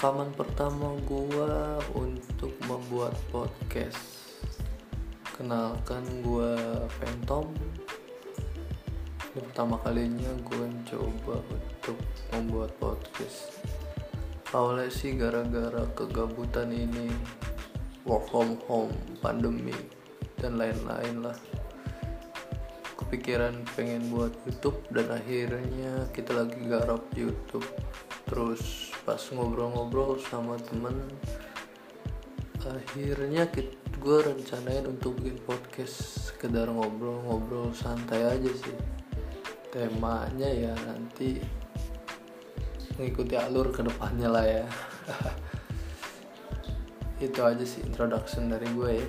rekaman pertama gua untuk membuat podcast. Kenalkan gua Phantom. Ini pertama kalinya gue coba untuk membuat podcast. Awalnya sih gara-gara kegabutan ini work from home pandemi dan lain-lain lah. Kepikiran pengen buat YouTube dan akhirnya kita lagi garap YouTube. Terus pas ngobrol-ngobrol sama temen akhirnya gue rencanain untuk bikin podcast sekedar ngobrol-ngobrol santai aja sih. Temanya ya nanti mengikuti alur ke depannya lah ya. Itu aja sih introduction dari gue ya